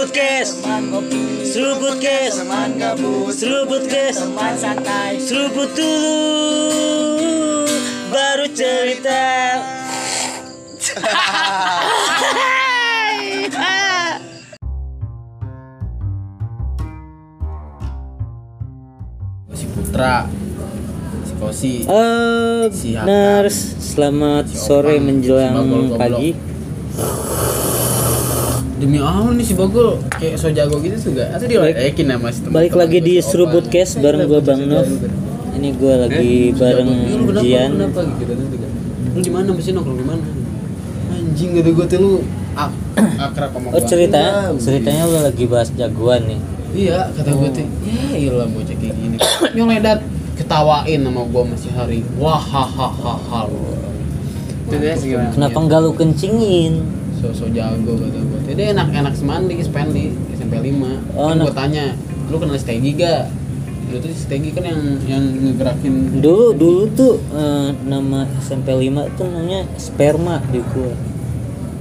Seruput kes Seruput kes Seruput kes Seruput dulu. Baru cerita. Si Putra. Si Kosi. Si. Nars, selamat Si sore menjelang si pagi. Demi Allah nih si Bagol kayak so jago gitu juga atau dia yakin sama si teman Balik lagi di Seruput Cast bareng gua Bang Nov. Ini gua lagi bareng Jian. kenapa? Gitu? Lu di mana mesti nongkrong di mana anjing gitu gue tuh lu ak akrab sama Oh gua. ceritanya, Anjing. ceritanya lu lagi bahas jagoan nih. iya kata gue tuh. Ya iyalah bocah kayak gini. Nyoledat ketawain sama gua masih hari. Wah hahaha Kenapa enggak lu kencingin? So-so jago kata gue jadi enak-enak semandi Spendi SMP 5 Oh, kan gue tanya lu kenal Stegi gak dulu tuh Stegi kan yang yang ngegerakin Dulu dulu tuh eh, nama SMP 5 tuh namanya sperma di gua.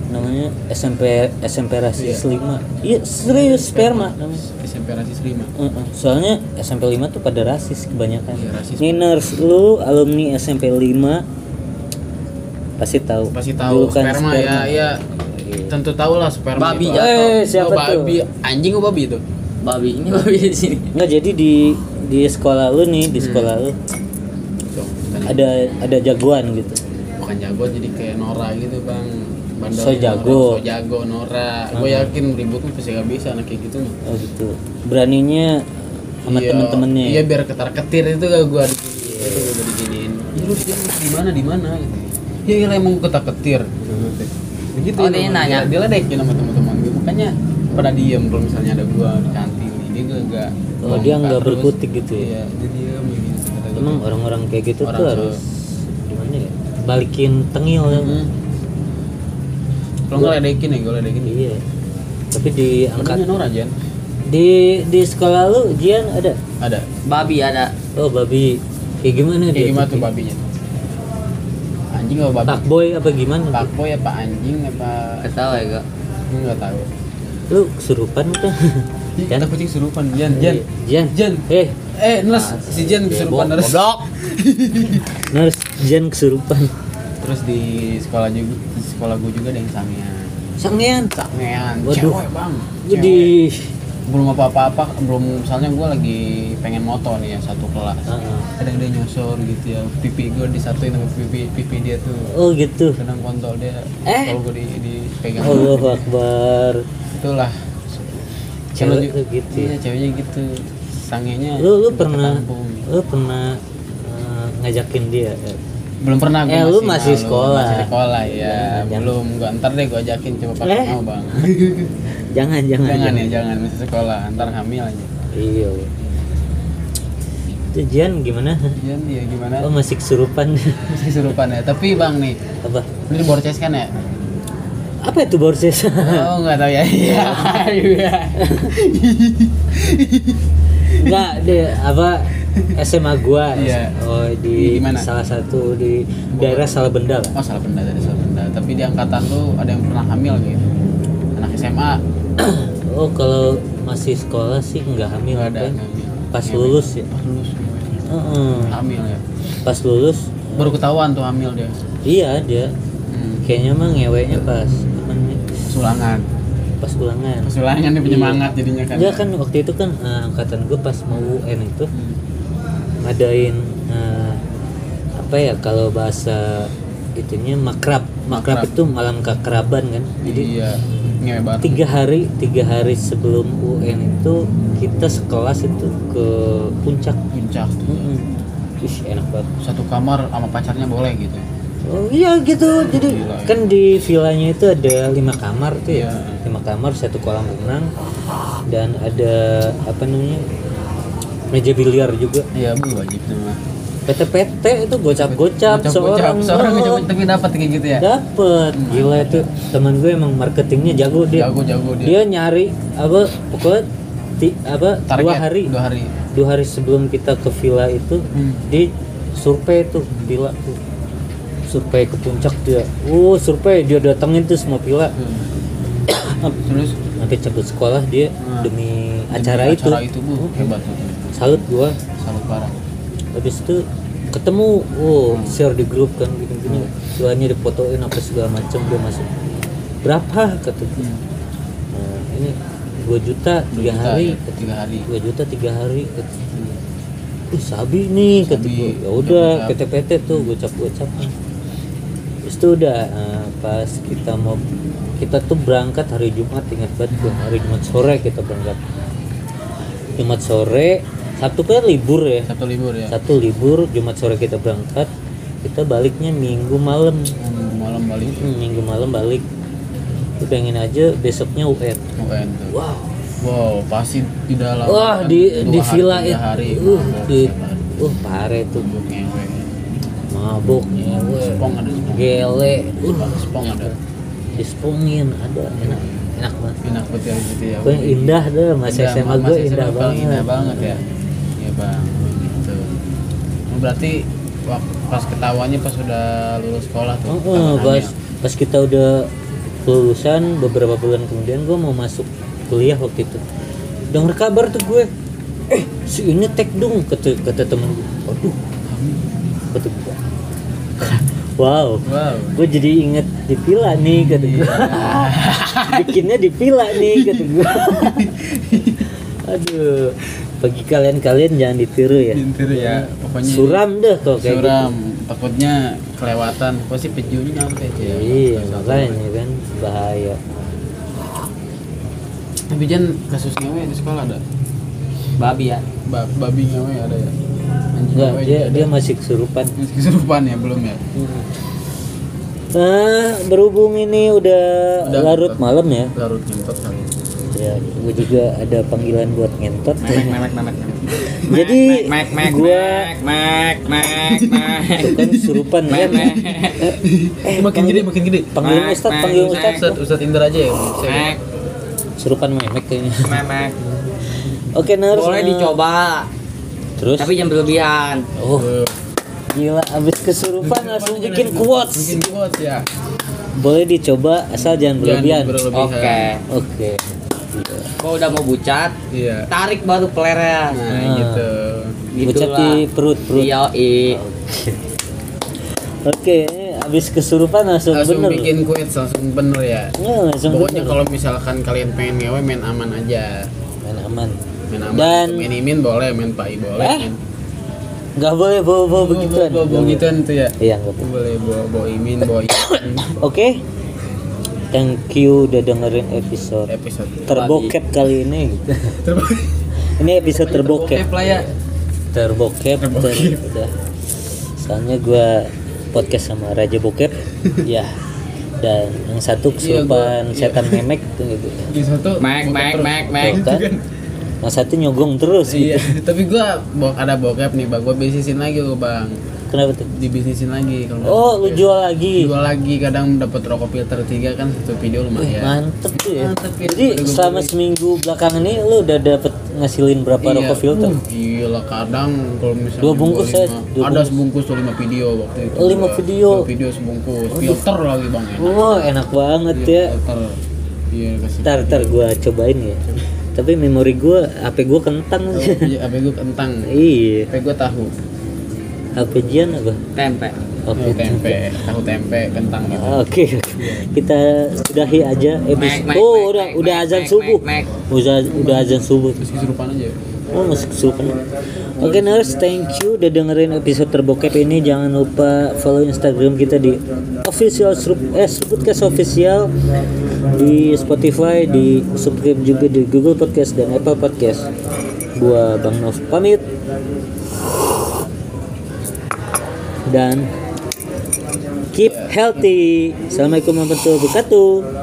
Namanya SMP SMP rasis 5. Iya, serius sperma namanya. SMP rasis 5 Heeh. Soalnya SMP 5 tuh pada rasis kebanyakan. Iya, rasis. Nih Nars, lu alumni SMP 5 pasti tahu. pasti tahu kan sperma, ya ya tentu tahu lah sperma Babi itu. Eh, siapa oh, babi tuh? anjing oh babi itu babi ini babi di sini Enggak jadi di di sekolah lu nih, di sekolah lu so, bukan, ada ada jagoan gitu. bukan jago jadi kayak Nora gitu bang Bandel So jago. so jago Nora gue yakin ribut tuh pasti gak bisa anak kayak gitu Oh gitu. Beraninya sama Iya, temen-temennya. Iya biar ketar ketir itu gak gue itu gue diginiin. Iya lu dia di mana di mana gitu. Ya iya emang ketar ketir. Begitu. Oh, dia nanya. Dia ledekin sama teman-teman gue. Makanya pada diem kalau misalnya ada gua di kantin dia gak gak Oh, dia nggak berkutik gitu ya? Iya, dia diem gitu. Emang orang-orang kayak gitu Orang tuh harus gimana ya? Balikin tengil ya. Hmm. Kalau nggak ledekin ya, gue ledekin. Iya. Tapi di angkat Angkatnya Nora Jan. di di sekolah lu Jian ada. Ada. babi ada Oh babi. Kayak gimana dia? Kayak gimana tuh? tuh babinya? Anjing apa babi? Pak boy apa gimana? Pak boy apa anjing apa? ketawa ya gak nggak tahu. Lu kesurupan kan? Jan, kucing kesurupan. Jan, Jan. Jan. Jan. Eh, Eh, Ners, si Jan kesurupan Ners. goblok Nars Jan kesurupan. Terus di sekolah juga, di sekolah gue juga ada yang sangean. Sangean. Sangean, Waduh. cewek bang. Cewek. Jadi belum apa-apa, belum misalnya gue lagi pengen moto nih ya satu kelas. Ah, Kadang dia nyosor gitu ya, pipi gue disatuin sama pipi pipi dia tuh. Oh gitu. Kadang kontol dia, Eh? kalau gue di, dipegang. Allahu Akbar. Itulah. Cewek tuh gitu ya. Iya, ceweknya gitu. Sangenya. Lu lu pernah lu pernah eh, ngajakin dia ya? belum pernah gua Eh, lu masih malu. sekolah. masih sekolah ya jangan. belum gua ntar deh gua ajakin coba pakai Eh. mau bang Jangan jangan. jangan ya jangan masih sekolah ntar hamil aja Iya. Itu Jian gimana? Jan ya gimana Oh masih kesurupan. masih kesurupan ya tapi bang nih Apa? ini di Borces kan ya Apa itu borses? oh nggak tahu ya iya Enggak, deh apa SMA gua. Iya. Oh Di di, mana? salah satu di daerah Salabenda lah. oh salah benda tadi salah benda tapi di angkatan lu ada yang pernah hamil gitu anak SMA Oh kalau masih sekolah sih nggak hamil ada kan? hamil. Pas Ngewe. lulus ya. pas lulus Heeh. hamil ya Pas lulus. baru ketahuan tuh hamil dia Iya dia. hmm. Kayaknya mah ngeweknya pas apa namanya? sulangan Pas ulangan. pas sulangan dia penyemangat Iya. jadinya kan Enggak kan waktu itu kan eh, angkatan gue pas mau UN itu ngadain eh, apa ya kalau bahasa itunya makrab makrab, Makrab. itu malam kekraban kan jadi iya ngewe banget tiga hari tiga hari sebelum UN itu kita sekelas itu ke puncak. Puncak. Mm-mm. Ih, enak banget. Satu kamar sama pacarnya boleh gitu. Oh iya gitu. Jadi Gila, ya. kan di villanya itu ada lima kamar tuh ya. Iya. lima kamar satu kolam renang dan ada apa namanya meja biliar juga. Iya bu wajib PT-PT itu gocap-gocap seorang. seorang oh, tapi dapat kayak gitu ya? Dapet. Gila itu teman gue emang marketingnya jago dia. Jago jago dia, dia nyari apa pokoknya ti, apa Target, dua hari. dua hari. Dua hari sebelum kita ke villa itu Hmm. di survei tuh villa tuh. Survei ke puncak dia. Oh survei dia datengin tuh semua villa. Terus? Sampai cabut sekolah dia Hmm. demi demi acara itu acara itu. bu. Hebat bu salut gua. Salut parah. Habis itu ketemu oh Hmm. share di grup kan gini gini duanya difotoin apa segala macam dia masuk. Berapa? Kata gua "Nah, ini 2 juta tiga hari. ya, tiga hari. 2 juta tiga hari. Kata Ih, sabi nih kata gue ya udah. PT-PT tuh gocap gocap Terus itu udah eh, pas kita mau kita tuh berangkat hari Jumat ingat banget gue hari Jumat sore kita berangkat. Jumat sore Sabtu kan libur ya? Satu libur ya. Satu libur Jumat sore kita berangkat kita baliknya Minggu malam. Minggu malam balik. Hmm, Minggu malam balik. Lu pengen aja besoknya UN UN tuh. Wow. Wow pasti di dalam. Wah di dua di hari, villa itu hari uh mabok, di uh pare tuh. Ngewe. Mabuk ngewe. spong ada spong. Gele. Uh. Spong ada. Dispongin ada. Enak enak banget. Enak betul ya gitu ya. Pokoknya indah deh Indah, SMA gue indah banget. indah banget ya iya bang gitu. Oh, berarti pas ketawanya pas udah lulus sekolah tuh Oh, tahun pas pas kita udah lulusan beberapa bulan kemudian gue mau masuk kuliah waktu itu. Dengar kabar tuh gue eh si ini tek dong kata kata temen gue aduh kata gue wow. Wow. Gue jadi inget di villa nih kata gue bikinnya di villa nih kata gue aduh bagi kalian-kalian jangan ditiru ya. Pinter ya pokoknya suram deh kalau kayak gitu. suram takutnya kelewatan. Pasti pejunya nyampe aja ya iya makanya kan bahaya. Tapi Jan kasus ngewe di sekolah ada? Babi ya? Ba babi ngewe ada ya? Anjing enggak dia juga dia ada. masih kesurupan. Masih kesurupan ya belum ya? Nah berhubung ini udah, Udah, larut malam ya. Larut ngentot kali ya gue juga ada panggilan buat ngentot. Memek memek memek Jadi, mek mek gua- mek mek mek kan kesurupan ya. Memek. eh makin gede makin gede. panggilin Mek, ustad mek, panggil mek. ustad Ustad Ustad Indra aja ya. Mek kesurupan memek kayaknya. Memek. Oke nurse boleh eh, dicoba. Terus? Tapi jangan berlebihan. Oh. Gila abis kesurupan langsung bikin quotes. Bikin quotes ya. Boleh dicoba asal jangan berlebihan. Jangan berlebihan. oke. Oke kalau udah mau bucat iya. tarik baru pelernya nah Ah. gitu. gitu Bucat di perut perut. Iya oke abis kesurupan langsung, langsung bener. bikin quotes langsung bener ya. Nggak, langsung pokoknya kalau misalkan kalian pengen ngewe main aman aja. Main aman. Main aman. Dan- main imin boleh main pai boleh. Eh? main nggak boleh bawa bawa begituan. bawa bawa gituan tuh ya? Iya nggak boleh. boleh bawa bawa imin bawa imin. Oke thank you udah dengerin episode episode terbokep kali ini. Gitu. ini episode terbokep. Lah ya. Terbokep Terbokep. ter- udah. Soalnya gua podcast sama Raja Bokep. Ya. Dan yang satu kesurupan Iya, gua- iya. setan memek tuh gitu. Di satu mek mek mek mek. Kan. Yang satu nyogong terus gitu. iya tapi gua bo- ada bokep nih bang. Gua bisnisin lagi gua bang kenapa tuh dibisnisin lagi kalau oh lu jual lagi jual lagi kadang dapat rokok filter tiga kan satu video Wih, lumayan mantep tuh ya Mantep ya. jadi gua selama beli. seminggu belakangan ini lu udah dapet ngasilin berapa Iya. rokok filter Uh, gila kadang kalau misalnya Dua bungkus gua ya? lima- Dua ada bungkus. sebungkus tuh lima video waktu itu Oh, lima gua. video. Dua video sebungkus filter lagi bang enak Wah enak banget Iya, ya filter iya kasih gua cobain ya Tapi memori gua HP gua kentang Oh, iya, HP gue kentang Iya HP gue tahu HP Jian apa? tempe Oke Oh, tempe tahu tempe kentang gitu Oke kita sudahi aja episode. Mek, mek, Oh mek, udah mek, udah azan subuh. mek, Udah udah azan subuh. terus kesurupan aja Oh masih kesurupan. Oke nurse, thank you udah dengerin episode terbokep ini. Jangan lupa follow Instagram kita di official eh Podcast official di Spotify, di subscribe juga di Google Podcast dan Apple Podcast. Gua Bang Nov pamit. Dan keep healthy. Assalamualaikum warahmatullahi wabarakatuh.